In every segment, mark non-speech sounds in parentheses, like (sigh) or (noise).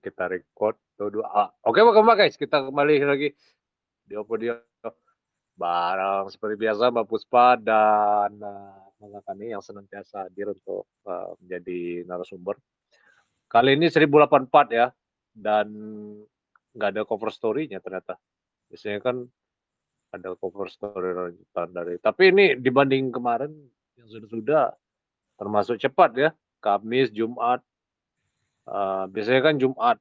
Kita record dua a Oke, welcome back guys, kita kembali lagi di Opodio bareng seperti biasa Mbak Puspa dan uh, kami yang senantiasa hadir untuk uh, menjadi narasumber. Kali ini 1084 ya, dan nggak ada cover story-nya ternyata. Biasanya kan ada cover story lanjutan dari. Tapi ini dibanding kemarin yang sudah-sudah termasuk cepat ya. Kamis, Jumat, uh, biasanya kan Jumat,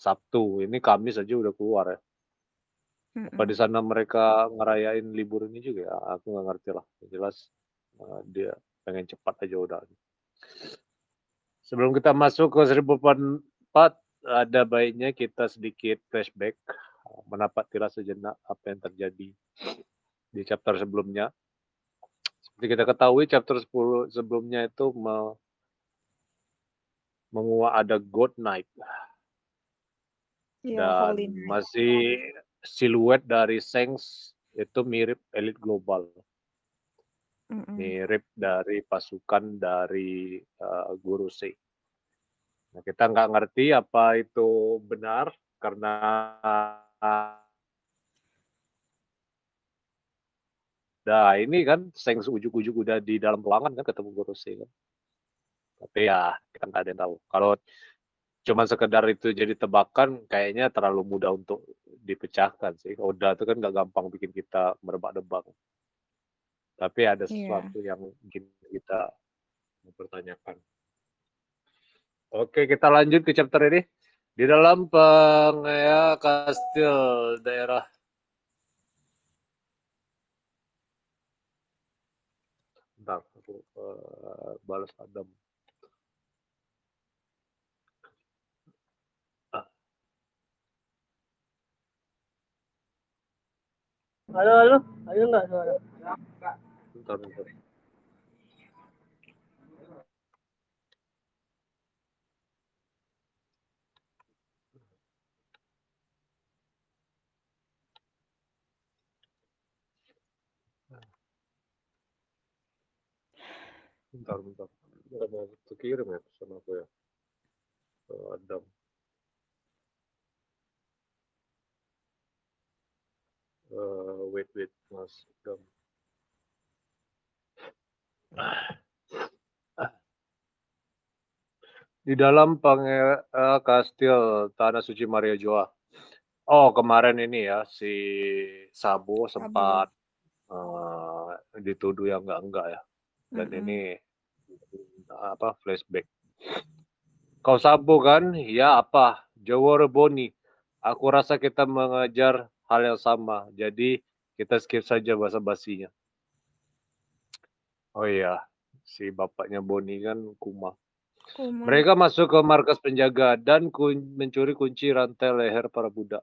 Sabtu. Ini Kamis aja udah keluar ya. Apa di sana mereka ngerayain libur ini juga ya? Aku nggak ngerti lah. Jelas uh, dia pengen cepat aja udah. Sebelum kita masuk ke 1004, ada baiknya kita sedikit flashback, menapatilah sejenak apa yang terjadi di chapter sebelumnya. Seperti kita ketahui, chapter 10 sebelumnya itu me menguak ada God Night. Iya, Dan Holy Night. masih siluet dari Sengs itu mirip elit global. Mhm. Mirip dari pasukan dari uh, Guru C. Nah, kita nggak ngerti apa itu benar karena Nah, ini kan Sengs ujuk-ujuk udah di dalam ruangan kan ketemu Guru C kan. Tapi ya kita nggak ada yang tahu. Kalau cuma sekedar itu jadi tebakan, kayaknya terlalu mudah untuk dipecahkan sih. Oda itu kan nggak gampang bikin kita merebak-debak. Tapi ada Iya. sesuatu yang bikin kita mempertanyakan. Oke, kita lanjut ke chapter ini. Di dalam pengaya kastil daerah Bentar, aku uh, balas Adam. Halo, halo. Ayo nggak suara? Bentar, bentar. Bentar, bentar. Nggak mau kekirim ya pesan aku ya. Ke Adam. Eh, wait, wait, Mas Adam. Di dalam pange eh, kastil Tanah Suci Maria Joa. Oh, kemarin ini ya si Sabo sempat eh, dituduh yang enggak-enggak ya. Dan Mhm. ini apa flashback. Kau Sabo kan? Ya apa? Jawa Boni. Aku rasa kita mengajar hal yang sama. Jadi kita skip saja bahasa basinya. Oh iya, si bapaknya Boni kan Kuma. Kuma. Mereka masuk ke markas penjaga dan kun- mencuri kunci rantai leher para budak.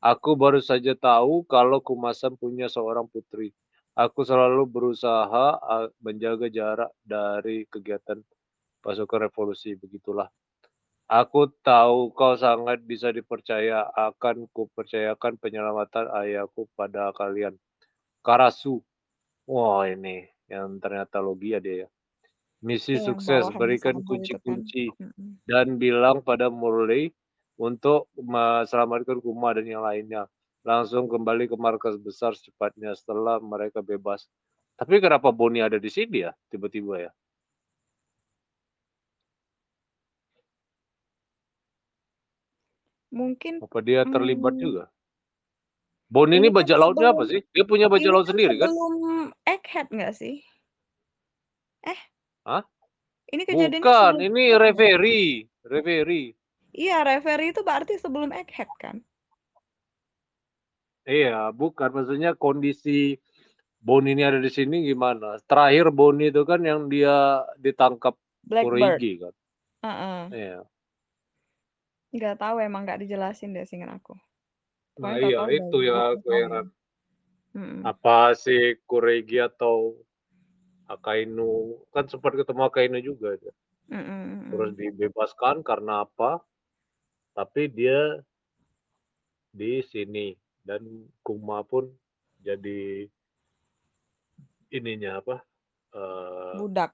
Aku baru saja tahu kalau Kumasan punya seorang putri. Aku selalu berusaha menjaga jarak dari kegiatan pasukan revolusi. Begitulah. Aku tahu kau sangat bisa dipercaya. Akan kupercayakan penyelamatan ayahku pada kalian. Karasu. Wah ini yang ternyata logia dia ya. Misi Iya, yang sukses, berikan itu kan. kunci-kunci Mhm. dan bilang pada Murley untuk menyelamatkan Kuma dan yang lainnya. Langsung kembali ke markas besar secepatnya setelah mereka bebas. Tapi kenapa Boni ada di sini ya tiba-tiba ya? Mungkin Apa dia terlibat hmm, juga? Boni ini kan bajak lautnya apa sih? Dia punya bajak laut kan sendiri kan? sebelum Egghead nggak sih? Eh, Hah? ini kejadiannya Bukan, sebelum ini referee. Referee. Iya, referee itu berarti sebelum Egghead kan? Iya, bukan maksudnya kondisi Boni ini ada di sini gimana? Terakhir Boni itu kan yang dia ditangkap Blackbird. Kureigi kan? Heeh. Iya. Nggak tahu emang nggak dijelasin deh seingat aku. Nah Pokoknya iya tahu-tahu itu gitu aku heran. Mhm. Apa si Kureigi atau Akainu kan sempat ketemu Akainu juga dia. Mhm, Terus mhm. dibebaskan karena apa? Tapi dia di sini dan Kuma pun jadi ininya apa? eh, Budak.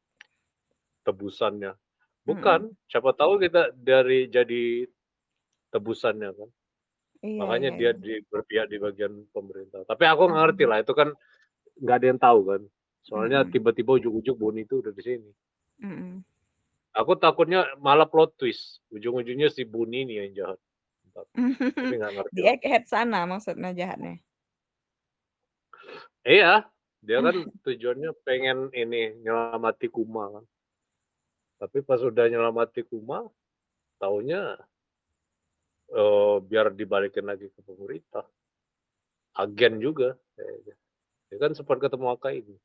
tebusannya. Bukan, Mhm. siapa tahu kita dari jadi tebusannya kan. Iya Makanya iya dia iya. di berpihak di bagian pemerintah. Tapi aku nggak ngerti Mhm. lah, itu kan nggak ada yang tahu kan. Soalnya Mhm. tiba-tiba ujug-ujug Boni itu udah di sini. Mhm. Aku takutnya malah plot twist, ujung-ujungnya si Boni ini yang jahat. Tapi nggak ngerti Di. Egghead sana maksudnya jahatnya? Iya, dia kan (laughs) tujuannya pengen ini, nyelamati Kuma kan. Tapi pas udah nyelamati Kuma, taunya eee, biar dibalikin lagi ke pemerintah. Agen juga kayaknya. Dia kan sempat ketemu Akainu.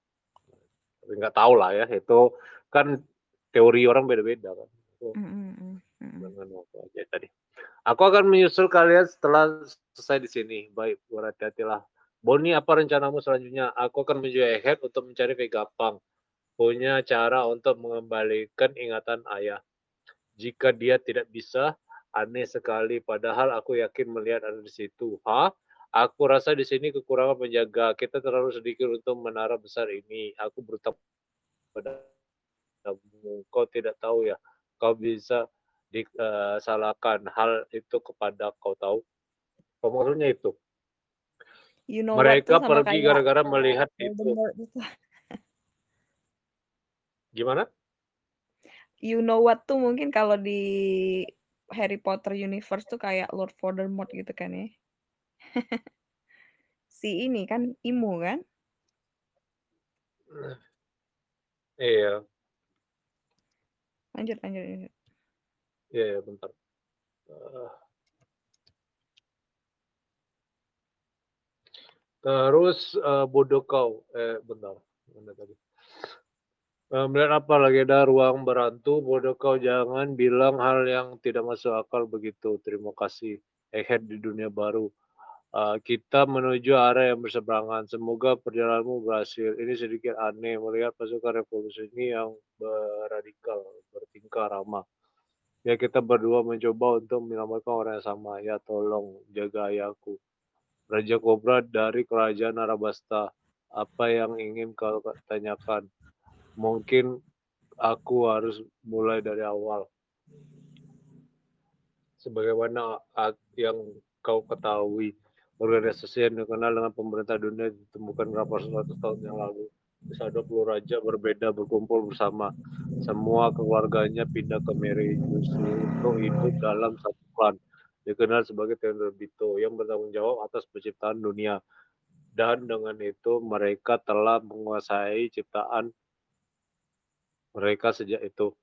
Tapi nggak tahu lah ya, itu kan teori orang beda-beda kan. Itu Mhm mhm mhm. dengan apa aja tadi. Aku akan menyusul kalian setelah selesai di sini. Baik, berhati-hatilah. Boni, apa rencanamu selanjutnya? Aku akan menuju Egghead untuk mencari Vegapunk. Punya cara untuk mengembalikan ingatan ayah. Jika dia tidak bisa, aneh sekali. Padahal aku yakin melihat ada di situ. Hah? Aku rasa di sini kekurangan penjaga. Kita terlalu sedikit untuk menara besar ini. Aku berutang padamu. Kau tidak tahu ya, kau bisa disalahkan hal itu kepada kau tahu. Maksudnya itu. You know Mereka pergi gara-gara melihat itu. Gimana? You know what tuh mungkin kalau di Harry Potter universe tuh kayak Lord Voldemort gitu kan ya. (laughs) Si ini kan, Imo kan? Iya. Lanjut lanjut lanjut. Iya iya, bentar. Eee Terus, eee, bodoh kau eh, bentar, mana tadi? Eee, melihat apa lagi ada ruang berhantu, bodoh kau jangan bilang hal yang tidak masuk akal begitu. Terima kasih. Egghead di dunia baru. Eee, kita menuju arah yang berseberangan. Semoga perjalananmu berhasil. Ini sedikit aneh melihat pasukan revolusi ini yang beradikal, bertingkah ramah. Ya kita berdua mencoba untuk menyelamatkan orang yang sama. Ya tolong jaga ayahku. Raja Kobra dari kerajaan Arabasta. Apa yang ingin kau tanyakan? Mungkin aku harus mulai dari awal. Sebagaimana yang kau ketahui, organisasi yang dikenal dengan pemerintah dunia ditemukan berapa ratus tahun yang lalu. Bisa 20 raja berbeda berkumpul bersama. Semua keluarganya pindah ke Mary untuk hidup dalam satu klan dikenal sebagai Tenryubito yang bertanggung jawab atas penciptaan dunia. Dan dengan itu mereka telah menguasai ciptaan mereka sejak itu.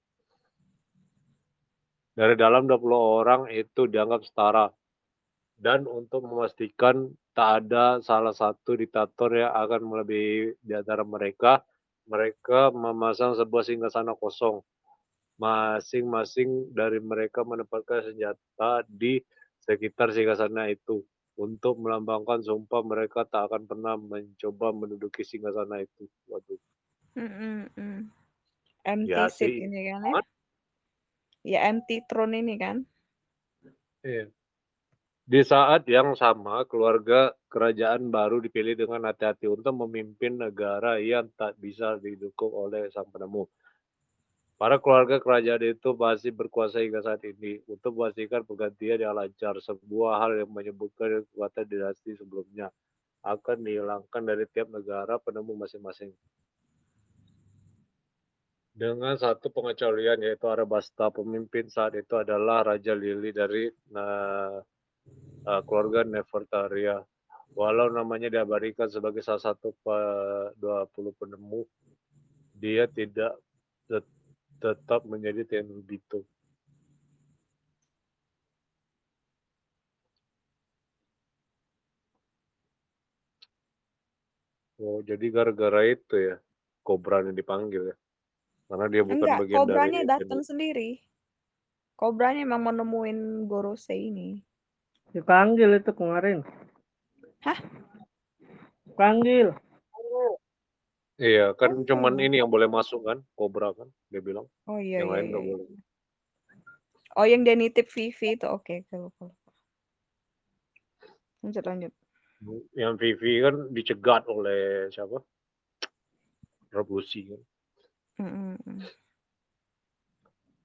Dari dalam 20 orang itu dianggap setara. Dan untuk memastikan tak ada salah satu diktator yang akan melebihi di antara mereka, mereka memasang sebuah singgasana kosong. Masing-masing dari mereka menempatkan senjata di sekitar singgasana itu untuk melambangkan sumpah mereka tak akan pernah mencoba menduduki singgasana itu. Waduh. Mhm mhm. Empty Ya seat sih, ini kan ya? banget. Ya empty throne ini kan? Iya. Di saat yang sama, keluarga kerajaan baru dipilih dengan hati-hati untuk memimpin negara yang tak bisa didukung oleh sang penemu. Para keluarga kerajaan itu masih berkuasa hingga saat ini untuk memastikan pergantian yang lancar. Sebuah hal yang menyebutkan kekuatan dinasti sebelumnya akan dihilangkan dari tiap negara penemu masing-masing. Dengan satu pengecualian yaitu Arabasta, pemimpin saat itu adalah Raja Lili dari nah, uh, keluarga Nefertaria. Walau namanya diabadikan sebagai salah satu pe-20 penemu, dia tidak tet tetap menjadi Tenryubito. Oh, jadi gara-gara itu ya, Kobranya dipanggil ya? Karena dia bukan Enggak, bagian dari Kobranya datang sendiri. Kobranya emang mau nemuin Gorosei ini. Dipanggil itu kemarin. Hah? Panggil. Iya, kan Oh. cuman ini yang boleh masuk kan, Kobra kan, dia bilang. Oh iya Yang iya lain iya. nggak iya. boleh. Oh yang dia nitip Vivi itu oke oke lupa lupa. Lanjut lanjut. Yang Vivi kan dicegat oleh siapa? Rebusi kan.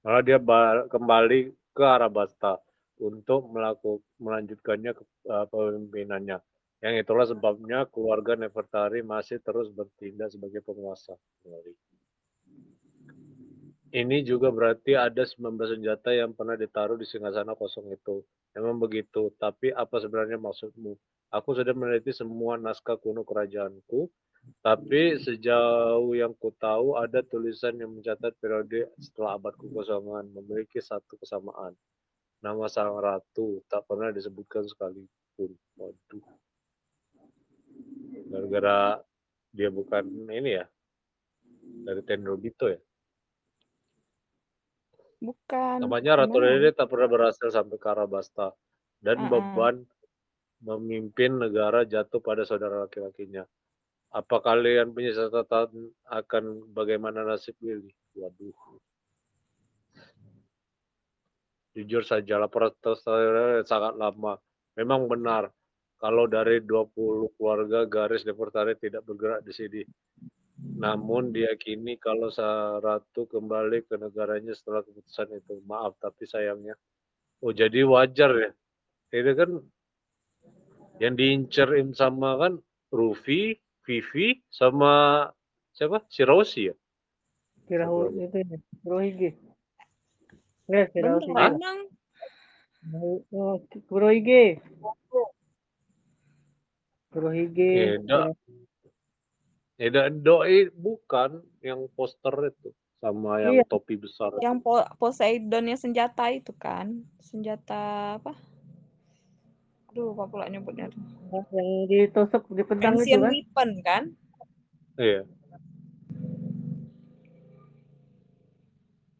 Malah dia ba- kembali ke Arabasta untuk melakukan melanjutkannya ke uh, pemimpinannya. Yang itulah sebabnya keluarga Nefertari masih terus bertindak sebagai penguasa. Ini juga berarti ada 19 senjata yang pernah ditaruh di singgasana kosong itu. Memang begitu, tapi apa sebenarnya maksudmu? Aku sudah meneliti semua naskah kuno kerajaanku, tapi sejauh yang ku tahu ada tulisan yang mencatat periode setelah abad kekosongan memiliki satu kesamaan. Nama sang ratu tak pernah disebutkan sekalipun. Waduh. Gara-gara dia bukan ini ya, dari Tenrobito ya. Bukan. Namanya Ratu? Rere tak pernah berhasil sampai ke Arabasta. Dan Mm-mm. beban memimpin negara jatuh pada saudara laki-lakinya. Apa kalian punya catatan akan bagaimana nasib Willy? Waduh. Jujur saja, laporan tersebut sangat lama. Memang benar, kalau dari 20 keluarga garis Nefertari tidak bergerak di sini. Namun diyakini kalau ratu kembali ke negaranya setelah keputusan itu. Maaf, tapi sayangnya. Oh, jadi wajar ya. Ini kan yang diincar Im sama kan Rufi, Vivi, sama siapa? Si Rosi ya? Kirahu itu ya. Kurohige. Enggak, Bener Hah? emang. Oh, Kurohige. Kurohige. Beda. Beda doi bukan yang poster itu sama yang Iya. topi besar. Yang po Poseidon yang senjata itu kan. Senjata apa? Aduh, apa pula nyebutnya tuh. Yang ditusuk di pedang itu kan. weapon kan? Iya.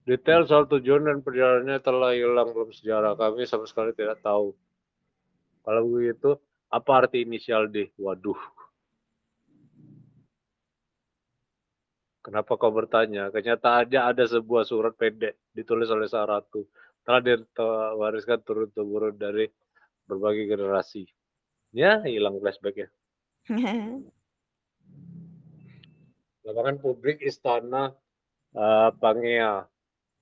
Detail soal tujuan dan perjalanannya telah hilang dalam sejarah kami sama sekali tidak tahu. Kalau begitu, apa arti inisial D? Waduh. Kenapa kau bertanya? Kenyataannya ada sebuah surat pendek ditulis oleh sang ratu. Telah diwariskan turun-temurun dari berbagai generasi. Ya, hilang flashback ya. (laughs) Lapangan publik Istana uh, Pangea.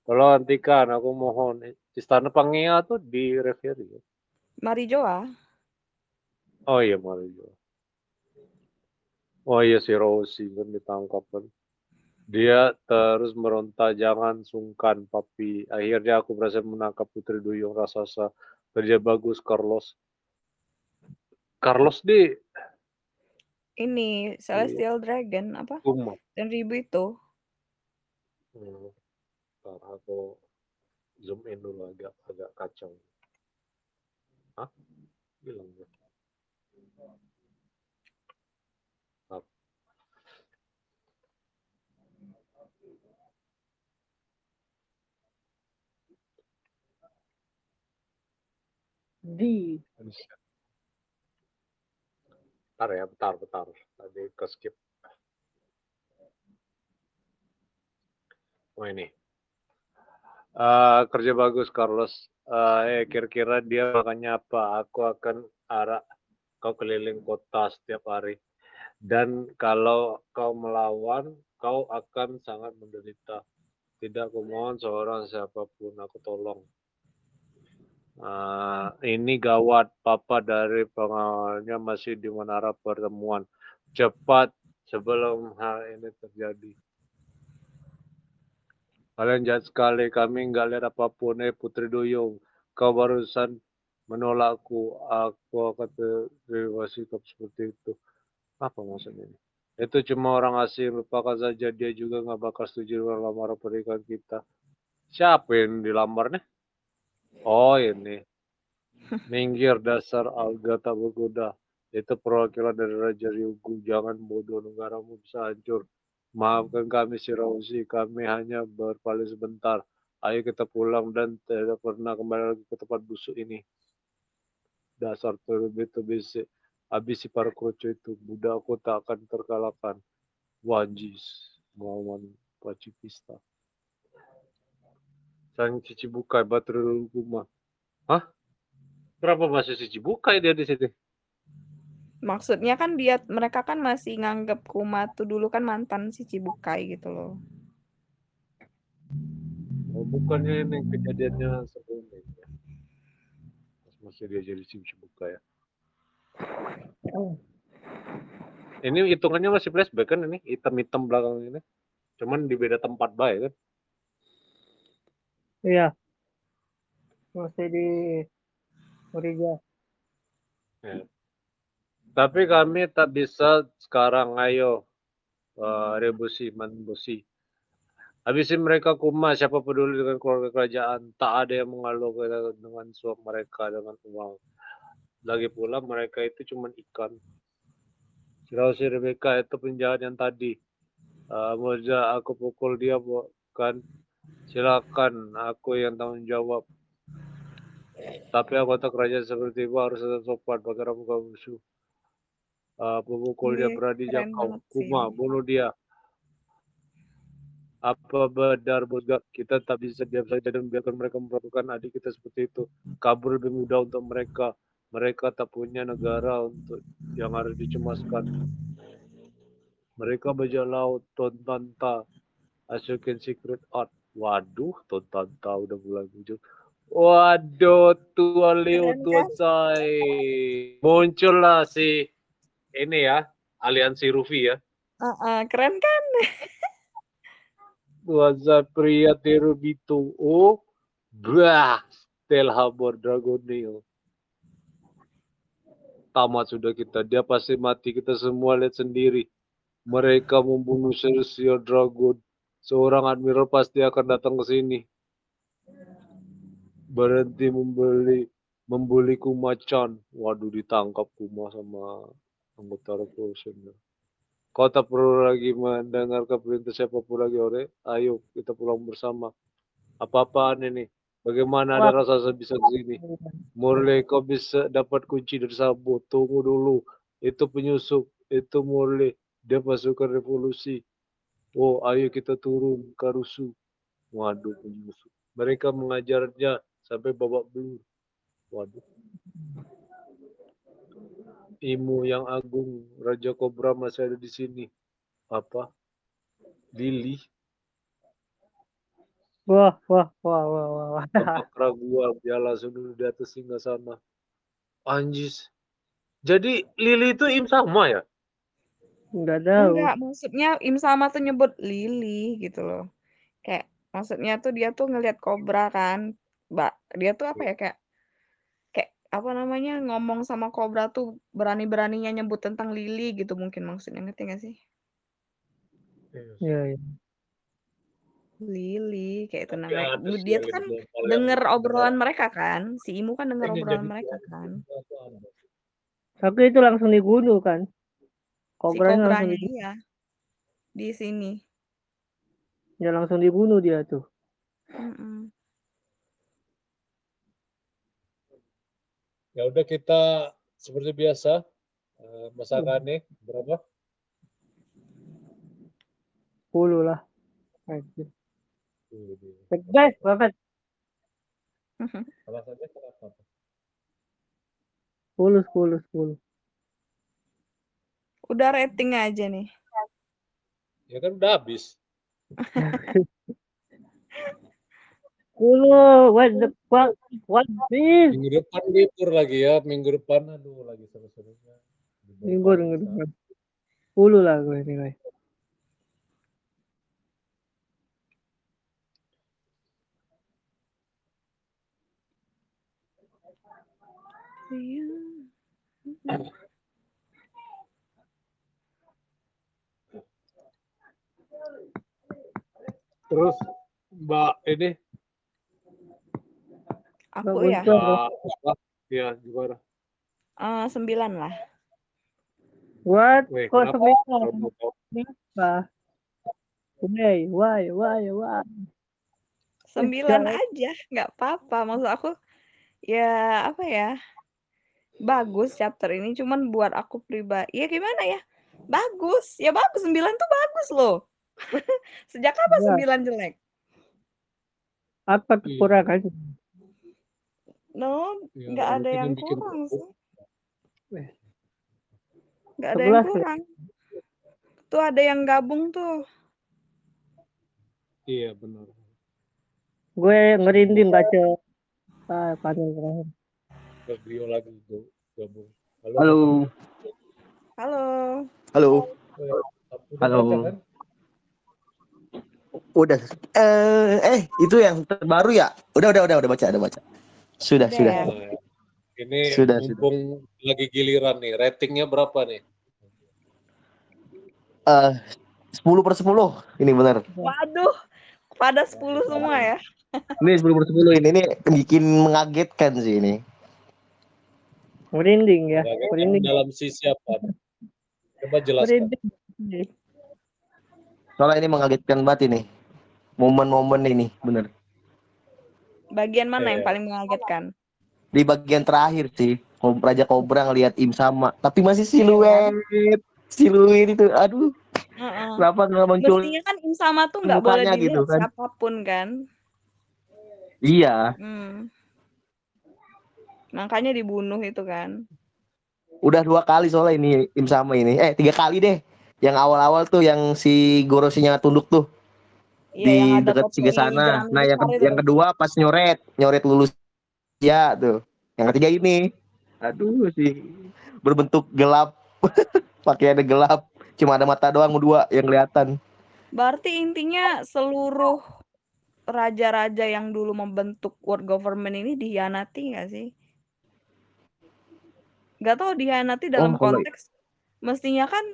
Kalau hentikan, aku mohon. Istana Pangea tuh di Reverie. ya? Marijoa. Oh iya, Mario. Oh iya, si Rosie kan ditangkap kan. Dia terus meronta, jangan sungkan, papi. Akhirnya aku berhasil menangkap Putri Duyung Raksasa. Kerja bagus, Carlos. Carlos di Ini Celestial Dragon apa? Dan ribu itu. Hmm. Ntar aku zoom in dulu agak agak kacau. Hah? Bilang ya. Maaf. Di. Bentar ya, bentar, bentar. Tadi ke skip. Oh ini. Eh, kerja bagus Carlos. Eh, kira-kira dia makanya apa? Aku akan arah kau keliling kota setiap hari. Dan kalau kau melawan, kau akan sangat menderita. Tidak kumohon seorang siapa pun, aku tolong. Ah, ini gawat, papa dari pengawalnya masih di menara pertemuan. Cepat sebelum hal ini terjadi. Kalian jahat sekali, kami nggak lihat apa pun. Eh, Putri Duyung, kau barusan menolakku. Aku akan terima sikap seperti itu. Apa maksudnya ini? Itu cuma orang asing, lupakan saja. Dia juga nggak bakal setuju dengan lamaran pernikahan kita. Siapa yang dilamar nih? Oh ini. Minggir dasar alga tak bergoda. Itu perwakilan dari Raja Ryugu. Jangan bodoh negaramu bisa hancur. Maafkan kami si Rausi, kami hanya berpaling sebentar. Ayo kita pulang dan tidak pernah kembali lagi ke tempat busuk ini. Dasar itu bisik. Habis si para kroco itu, budakku tak akan terkalahkan. Wajis, melawan pacifista. Sang cici bukai baterai rumah. Hah? Berapa masih cici bukai dia di sini? Maksudnya kan dia mereka kan masih nganggap Kuma tuh dulu kan mantan si Cibukai gitu loh. Oh, bukannya ini kejadiannya sebelumnya. ya? Pas masih dia jadi si Shichibuka ya. Oh, Ini hitungannya masih flashback kan ini hitam-hitam belakang ini. Cuman di beda tempat baik kan. Iya. Masih di Origa. Tapi kami tak bisa sekarang ayo eh, rebusi manbusi. Habisin mereka kuma siapa peduli dengan keluarga kerajaan. Tak ada yang mengaluh ke- dengan suap mereka dengan uang. Lagi pula mereka itu cuma ikan. Kalau si Rebecca itu penjahat yang tadi. Uh, aku pukul dia bukan. Silakan aku yang tanggung jawab. Tapi anggota kerajaan seperti itu harus tetap sopan bagi muka musuh. Uh, pemukul dia berani jangkau. Kuma, bunuh dia. Apa benar bosga kita tak bisa diam saja dan biarkan mereka memperlakukan adik kita seperti itu. Kabur lebih mudah untuk mereka. Mereka tak punya negara untuk yang harus dicemaskan. Mereka bajak laut, tontanta, Asuken Secret Art. Waduh, tontanta udah mulai muncul. Waduh, tua Leo, tua kan? Sai. Muncullah si ini ya, aliansi Rufi ya. Heeh, keren kan? Tuaza pria Terubito. Oh, bah, Stel Habor Dragonil. Tamat sudah kita. Dia pasti mati. Kita semua lihat sendiri. Mereka membunuh Celestial Dragon. Seorang admiral pasti akan datang ke sini. Berhenti membeli membeli Kuma-chan. Waduh ditangkap Kuma sama anggota Revolution. Kau tak perlu lagi mendengarkan perintah siapa pun lagi, Ore. Ayo, kita pulang bersama. Apa-apaan ini? Bagaimana ada rasa bisa ke sini? Murle, kau bisa dapat kunci dari Sabo. Tunggu dulu. Itu penyusup. Itu Murle. Dia pasukan revolusi. Oh, ayo kita turun ke rusuh. Waduh, penyusup. Mereka mengajarnya sampai babak belur. Waduh. Imu yang agung, Raja Kobra masih ada di sini. Apa? Lili, Wah, wah, wah, wah, wah, tempat keraguan, dia langsung dulu di atas singgah sana. Anjis. Jadi Lili itu im sama ya? Enggak tahu. Enggak, maksudnya Im sama tuh nyebut Lily gitu loh. Kayak maksudnya tuh dia tuh ngelihat kobra kan. Mbak, dia tuh apa ya kayak kayak apa namanya ngomong sama kobra tuh berani-beraninya nyebut tentang Lily gitu mungkin maksudnya ngerti gak sih? Iya, iya. Lily kayak itu namanya. Dia tuh kan denger obrolan mereka kan. Si Imu kan denger Ini obrolan mereka tuan kan. Tapi itu langsung dibunuh kan? Si Kobranya langsung kobranya dibunuh. iya. Di sini. Ya langsung dibunuh dia tuh. Mm-mm. Ya udah kita seperti biasa eh, masakannya berapa? 10 lah. Guys, kenapa? 10, 10, 10. Udah rating aja nih. Ya kan udah habis. 10, what the fuck? What this? Minggu depan libur lagi ya, minggu depan aduh lagi seru-serunya. Libur minggu depan. 10 lah gue nilai. Iya. Terus Mbak ini Aku Bagus ya. Mbak? Ya gimana? eh, sembilan lah. What? Weh, Kok kenapa? sembilan? Kalau mau tahu. Apa? Why? Why? Why? Why? Sembilan aja, nggak apa-apa. Maksud aku ya apa ya? Bagus chapter ini cuman buat aku pribadi. Ya gimana ya? Bagus. Ya bagus. Sembilan tuh bagus loh. (laughs) Sejak kapan Ya. sembilan jelek? Apa Iya. kekurangannya? No, Ya, nggak ada mungkin yang bikin kurang sih. Eh. Nggak ada yang 11 ya? kurang. Tuh ada yang gabung tuh. Iya benar. Gue ngerinding baca ah, panel terakhir. Febrio lagi tuh gabung. Halo. Halo. Halo. Udah Halo. baca kan? Udah. Eh, eh, itu yang terbaru ya? Udah, udah, udah, udah baca, udah baca. Sudah, Udah sudah. Nah, ini Sudah, mumpung lagi giliran nih, ratingnya berapa nih? Eh, 10 per 10. Ini benar. Waduh. Pada 10 semua ya. Ini 10 per 10 ini. Ini bikin mengagetkan sih ini. Merinding ya. Merinding. dalam sisi apa? Coba jelaskan. Merinding. Soalnya ini mengagetkan banget ini. Momen-momen ini, bener. Bagian mana yang Iya. paling mengagetkan? Di bagian terakhir sih, Raja Kobra ngelihat Im sama, tapi masih siluet. Siluet itu, aduh, Heeh. kenapa nggak muncul? Mestinya kan Insama tuh nggak boleh dilihat gitu kan. siapa pun kan. Iya, Hmm. Makanya dibunuh itu kan. udah dua kali soalnya ini Im sama ini. Eh, tiga kali deh. Yang awal-awal tuh yang si Gorosinya tunduk tuh Iya, di dekat Siga sana. Nah, yang, ke- itu. yang kedua pas nyoret, nyoret lulus ya tuh. Yang ketiga ini. Aduh sih berbentuk gelap. (laughs) Pakaiannya gelap. Cuma ada mata doang dua yang kelihatan. Berarti intinya seluruh raja-raja yang dulu membentuk world government ini dihianati nggak sih? Nggak tahu dihianati dalam Oh, konteks mestinya kan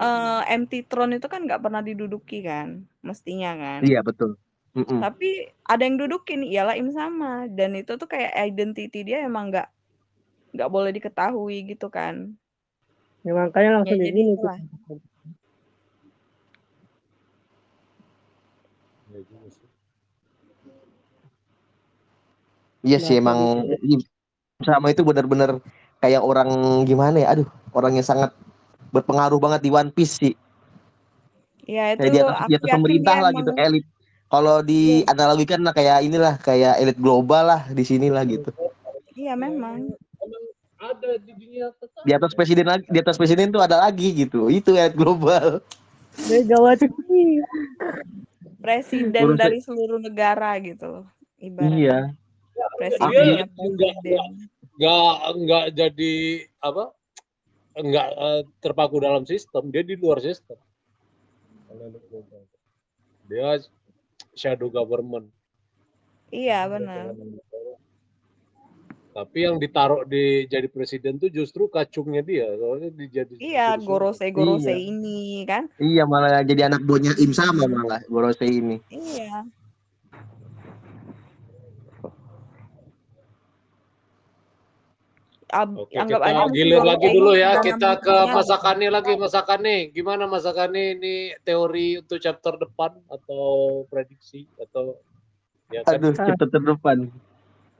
eh, empty throne itu kan nggak pernah diduduki kan, mestinya kan. Iya betul. Mm-mm. Tapi ada yang dudukin, ialah Im sama dan itu tuh kayak identity dia emang nggak nggak boleh diketahui gitu kan. Ya, makanya langsung Ya, jadi. Iya juga sih. Iya sih Nah, emang Im sama itu benar-benar kayak orang gimana ya? Aduh, orang yang sangat berpengaruh banget di One Piece sih. Ya itu Kayak di atas, di atas pemerintah lah emang gitu, elit. Kalau di analogikan lah kayak inilah kayak elit global lah di sinilah gitu. iya memang. Emang ada di dunia. Di atas presiden lagi, di atas presiden tuh ada lagi gitu. Itu elit global. Megawati. presiden Urus- dari seluruh negara gitu loh ibaratnya Iya. presidennya Dia presiden nggak nggak jadi apa nggak eh, terpaku dalam sistem dia di luar sistem. Dia shadow government. Iya benar. Tapi yang ditaruh di jadi presiden tuh justru kacungnya dia soalnya dijadi iya gorose gorose Iya. ini kan? Iya malah jadi anak buahnya Im sama malah Gorose ini. iya Oke, anggap kita aja gilir lagi dulu ya. Kita ke menterinya. masakannya lagi, masakannya. Gimana masakannya ini teori untuk chapter depan atau prediksi atau ya kan? Aduh, chapter terdepan.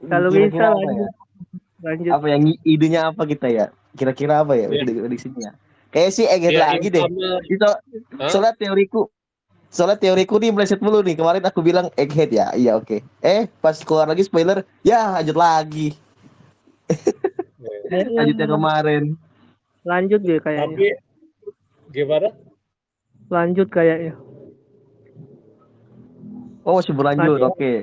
Kalau bisa lanjut. ya? Lanjut. Apa yang idenya apa kita ya? Kira-kira apa ya Iya. ide prediksinya? Kayak sih eget Ya, lagi yang deh. sama- Itu soalnya teoriku soalnya teoriku nih meleset mulu nih. Kemarin aku bilang egghead ya. Iya oke. Eh pas keluar lagi spoiler, ya lanjut lagi. (laughs) Lanjut yang kemarin. Lanjut deh kayaknya. Tapi gimana? Lanjut kayaknya. Oh masih berlanjut. Lanjut. Oke.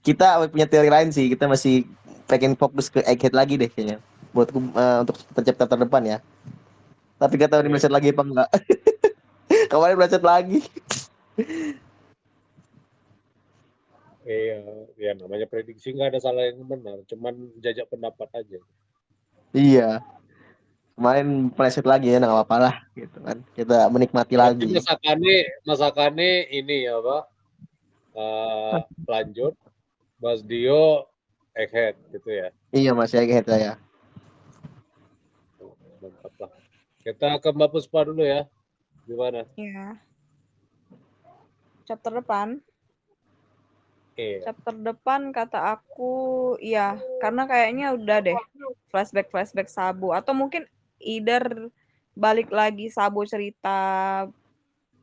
Kita punya teori lain sih. Kita masih pengen fokus ke egghead lagi deh kayaknya. Buat eh, untuk chapter terdepan ya. Tapi gak tahu ini meleset lagi apa enggak. (laughs) kemarin meleset lagi. Iya, ya namanya prediksi nggak ada salah yang benar, cuman jajak pendapat aja. Iya. Kemarin meleset lagi ya, nggak apa-apa lah gitu kan. Kita menikmati Tapi lagi. masakannya, masakannya ini ya pak, Eh, lanjut, Mas Dio egghead gitu ya, Iya masih egghead saya. mantap lah. Kita ke Mbak Puspa dulu ya, gimana? Iya. chapter depan Iya. chapter depan kata aku iya karena kayaknya udah deh. Flashback flashback Sabu. Atau mungkin either balik lagi Sabu cerita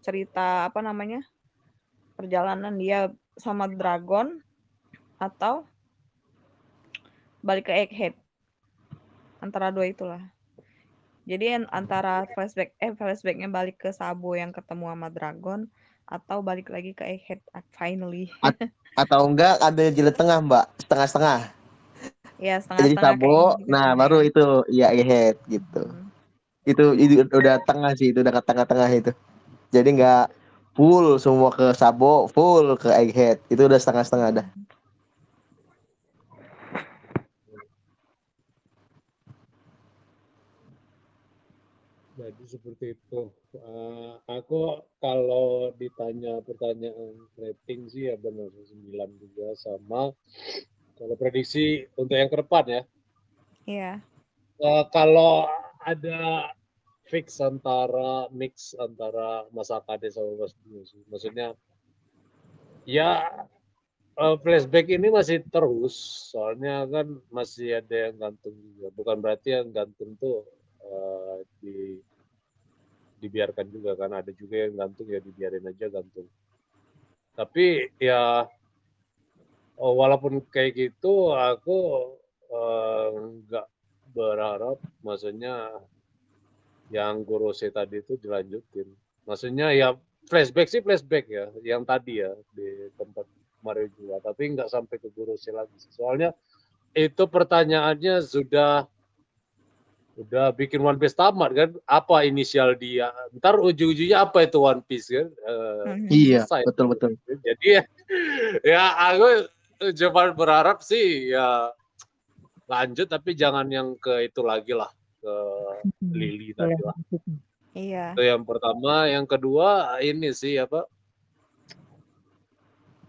cerita apa namanya? Perjalanan dia sama dragon atau balik ke Egghead. Antara dua itulah jadi an- antara flashback eh flashbacknya balik ke Sabo yang ketemu sama dragon atau balik lagi ke Egghead finally. Atau enggak ada jilid tengah, Mbak. Setengah-setengah. Ya, Jadi setengah-setengah kayak sabo, nah baru itu ya head gitu. Hmm. Itu, itu udah tengah sih, itu udah ke tengah-tengah itu. Jadi nggak full semua ke sabo, full ke egghead. Itu udah setengah-setengah dah. Jadi seperti itu. Eh, aku kalau ditanya pertanyaan rating sih ya benar 9 juga sama kalau prediksi untuk yang ke depan ya. Iya. Eh, kalau ada fix antara mix antara Mas Akade sama Mas Dio sih. Maksudnya ya eh, flashback ini masih terus soalnya kan masih ada yang gantung juga. Bukan berarti yang gantung tuh eh, di dibiarkan juga kan ada juga yang gantung ya dibiarin aja gantung. Tapi ya oh, walaupun kayak gitu aku eh, nggak berharap maksudnya yang Gorose tadi itu dilanjutin. Maksudnya ya flashback sih flashback ya, yang tadi ya di tempat Mario Jua, tapi nggak sampai ke Gorose lagi. Soalnya itu pertanyaannya sudah udah bikin One Piece tamat kan? Apa inisial dia? Ntar ujung-ujungnya apa itu One Piece kan? Mhm. Iya, selesai. betul betul. Jadi ya, (laughs) ya aku cuma berharap sih ya lanjut tapi jangan yang ke itu lagi lah ke Lily tadi lah. Iya. Itu yang pertama, yang kedua ini sih apa?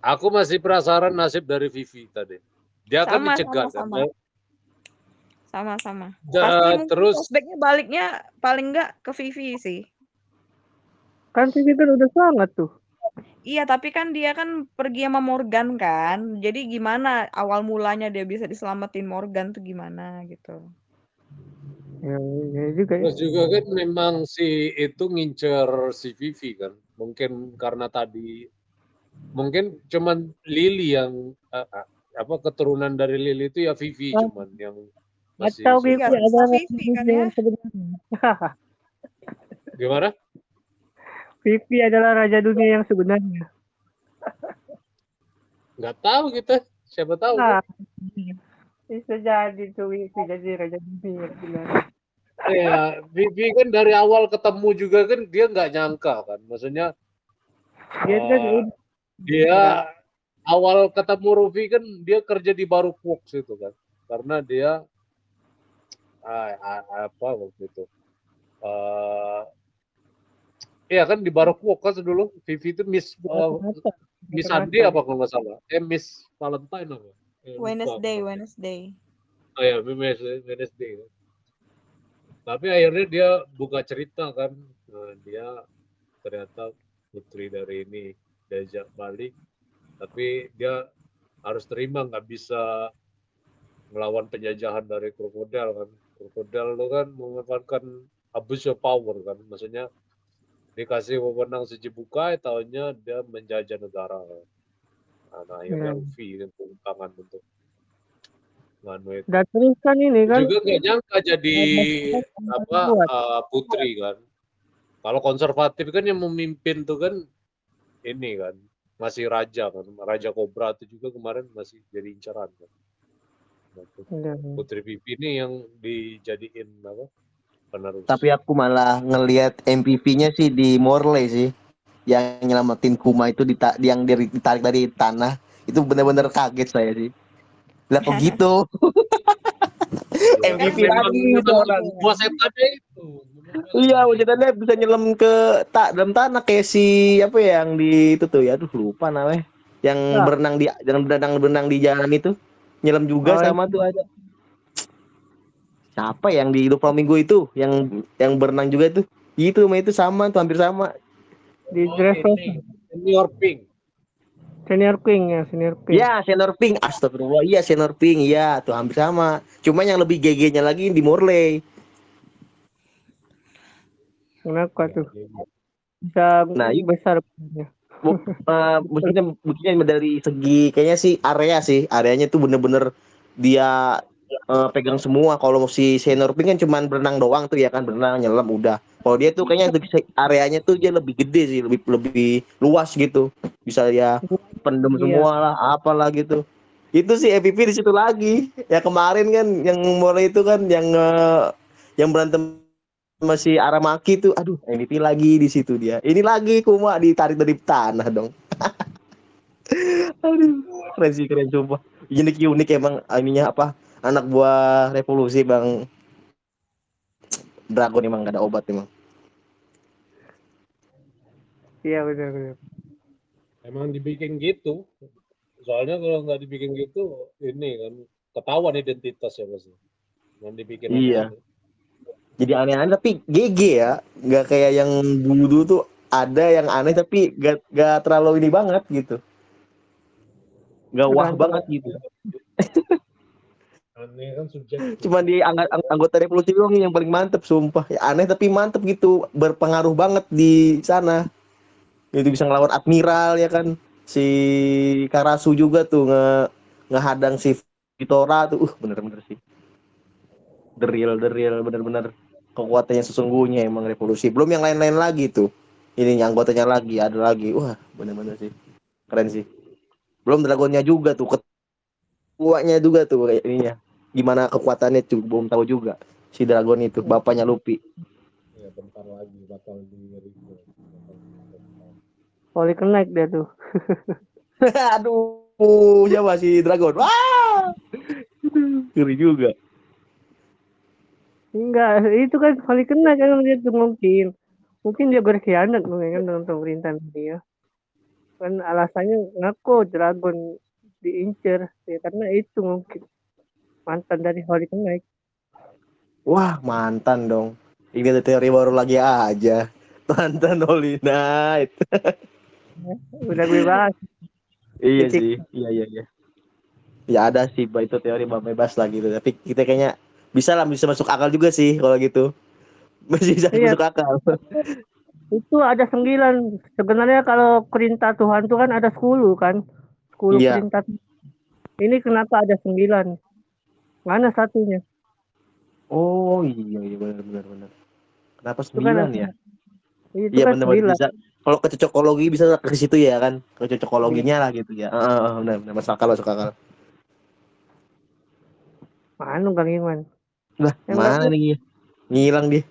Aku masih penasaran nasib dari Vivi tadi. Dia kan Sama, dicegat sama, kan. sama. Sama-sama. Pasti mungkin terus flashbacknya baliknya paling nggak ke Vivi sih. Kan Vivi kan udah sangat tuh. Iya, tapi kan dia kan pergi sama Morgan kan. Jadi gimana awal mulanya dia bisa diselamatin Morgan tuh gimana gitu. Ya, ya juga ya. terus juga kan memang si itu ngincer si Vivi kan. Mungkin karena tadi mungkin cuman Lily yang eh, apa keturunan dari Lily itu ya Vivi Ah. cuman yang masih Nggak adalah bisa Vivi kan ya? yang sebenarnya. (laughs) gimana? Vivi adalah raja dunia yang sebenarnya. Nggak tahu kita. Siapa tahu. Ah, bisa jadi tuh Vivi jadi raja dunia yang sebenarnya. Ya, Vivi kan dari awal ketemu juga kan dia nggak nyangka kan. Maksudnya Dia kan eh, dia awal ketemu Rufi kan dia kerja di Baru Fox itu kan. Karena dia ah, apa waktu itu. eh Iya kan di kan dulu Vivi itu Miss rata-rata. Miss. Andi apa kalau nggak salah? Eh Miss Valentine apa? Eh, Wednesday, aku. Wednesday. Oh ya, Miss Wednesday. Tapi akhirnya dia buka cerita kan, Nah, dia ternyata putri dari ini diajak balik, tapi dia harus terima nggak bisa melawan penjajahan dari krokodil kan. Krokodil itu kan memanfaatkan abuse of power kan, maksudnya dikasih wewenang sejebukai, tahunya dia menjajah negara. Kan. Nah, akhirnya Ya. Luffy turun tangan untuk itu Dan terus kan ini kan juga nggak nyangka jadi apa buat. uh, putri kan kalau konservatif kan yang memimpin tuh kan ini kan masih raja kan raja kobra itu juga kemarin masih jadi incaran kan Nah. Putri pipi ini yang dijadiin apa penerus Tapi aku malah ngelihat MVP-nya sih di Morley sih. Yang nyelamatin Kuma itu dita- yang dari- ditarik dari tanah. Itu benar-benar kaget saya sih. Lah kok (laughs) gitu? Ya, MVP lagi itu orang. itu Iya, wajadannya bisa nyelam ke tak dalam tanah kayak si apa ya yang di itu tuh ya, aduh lupa namanya. Yang Ya. berenang di yang berenang berenang di jalan itu. Nyelam juga Oh, sama tuh ada. Siapa yang di Doflamingo itu? Yang yang berenang juga itu. Itu sama itu sama tuh hampir sama. Di Oh, ini, senior pink Senior King ya, Senior King. Ya, Senior Pink. Astagfirullah. Iya, Senior Pink. Iya, tuh hampir sama. Cuma yang lebih GG-nya lagi di Morley. Kenapa tuh? Bisa Nah, besar. Bu, eh, buktinya buktinya dari segi kayaknya sih area sih. Areanya tuh bener-bener dia eh, pegang semua. Kalau si senior pink kan cuman berenang doang tuh ya kan, berenang nyelam udah. Kalau dia tuh kayaknya areanya tuh dia lebih gede sih, lebih lebih luas gitu. Bisa ya pendem Iya. semua lah, apalah gitu. Itu sih MVP di situ lagi. Ya kemarin kan yang mulai itu kan yang eh, yang berantem masih Aramaki tuh, aduh MVP lagi di situ dia. Ini lagi Kuma ditarik dari tanah dong. (laughs) aduh, keren sih keren coba. Unik unik emang ininya apa? Anak buah revolusi bang Dragon emang gak ada obat emang. Iya benar benar. Emang dibikin gitu. Soalnya kalau nggak dibikin gitu, ini kan ketahuan identitasnya pasti. Yang dibikin Iya. Jadi aneh-aneh tapi GG ya, nggak kayak yang dulu tuh ada yang aneh tapi gak, gak terlalu ini banget gitu. Gak wah banget gitu. (laughs) Aneh kan subjektif. Cuma di angg- ang- anggota revolusi doang yang paling mantep sumpah. Ya, aneh tapi mantep gitu, berpengaruh banget di sana. Itu bisa ngelawan admiral ya kan. Si Karasu juga tuh nge ngehadang si Vitora tuh. Uh, bener-bener sih. The real, the real, bener-bener kekuatannya sesungguhnya emang revolusi. Belum yang lain-lain lagi tuh. Ini anggotanya lagi, ada lagi. Wah, bener-bener sih. Keren sih. Belum dragonnya juga tuh. Ketuanya juga tuh kayak ininya. Gimana kekuatannya tuh belum tahu juga. Si dragon itu, bapaknya Luffy. Ya bentar lagi bakal di. Holy Knight dia tuh. (laughs) Aduh, siapa si dragon? Wah! Ngeri juga. Enggak, itu kan Holy Knight kan dia tuh mungkin. Mungkin dia berkhianat mungkin kan dengan pemerintahan dia. Kan alasannya ngaku Dragon diincer ya karena itu mungkin mantan dari Holy Knight. Wah, mantan dong. Ini ada teori baru lagi aja. (laughs) Mantan Holy Knight. (laughs) Udah gue bahas. Iya sih, iya iya iya. Ya ada sih, itu teori bebas lah gitu. Tapi kita kayaknya bisa lah, bisa masuk akal juga sih kalau gitu. (laughs) Masih bisa Iya. masuk akal. (laughs) Itu ada sembilan. Sebenarnya kalau perintah Tuhan tuh kan ada sepuluh kan. Sepuluh Iya. perintah. Ini kenapa ada sembilan? Mana satunya? Oh iya iya benar benar benar. Kenapa kan sembilan ya? Itu Iya kan benar benar bisa. Kalau ke cocokologi bisa ke situ ya kan? Ke cocokologinya lah gitu ya. Heeh, benar benar masuk akal masuk akal. Mana Bang Iman? Lah, Yang mana nih? Ngilang dia.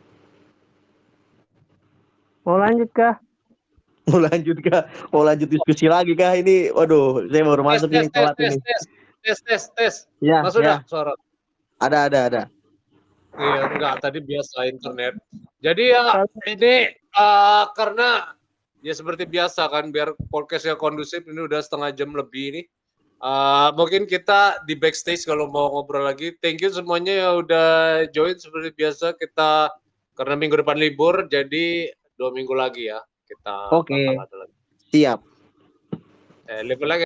Mau lanjut kah? (laughs) Mau lanjut kah? Mau lanjut diskusi lagi kah ini? Waduh, saya baru masuk tes, ini tes, telat tes, ini. tes, tes, tes, tes. Ya, Masuk ya. dah suara. Ada ada ada. Iya, enggak, tadi biasa internet. Jadi ya ini eh, karena ya seperti biasa kan biar podcastnya kondusif ini udah setengah jam lebih ini. Eh, mungkin kita di backstage kalau mau ngobrol lagi. Thank you semuanya yang udah join seperti biasa kita karena minggu depan libur jadi dua minggu lagi ya kita Oke. lagi. Siap. Eh, libur lagi.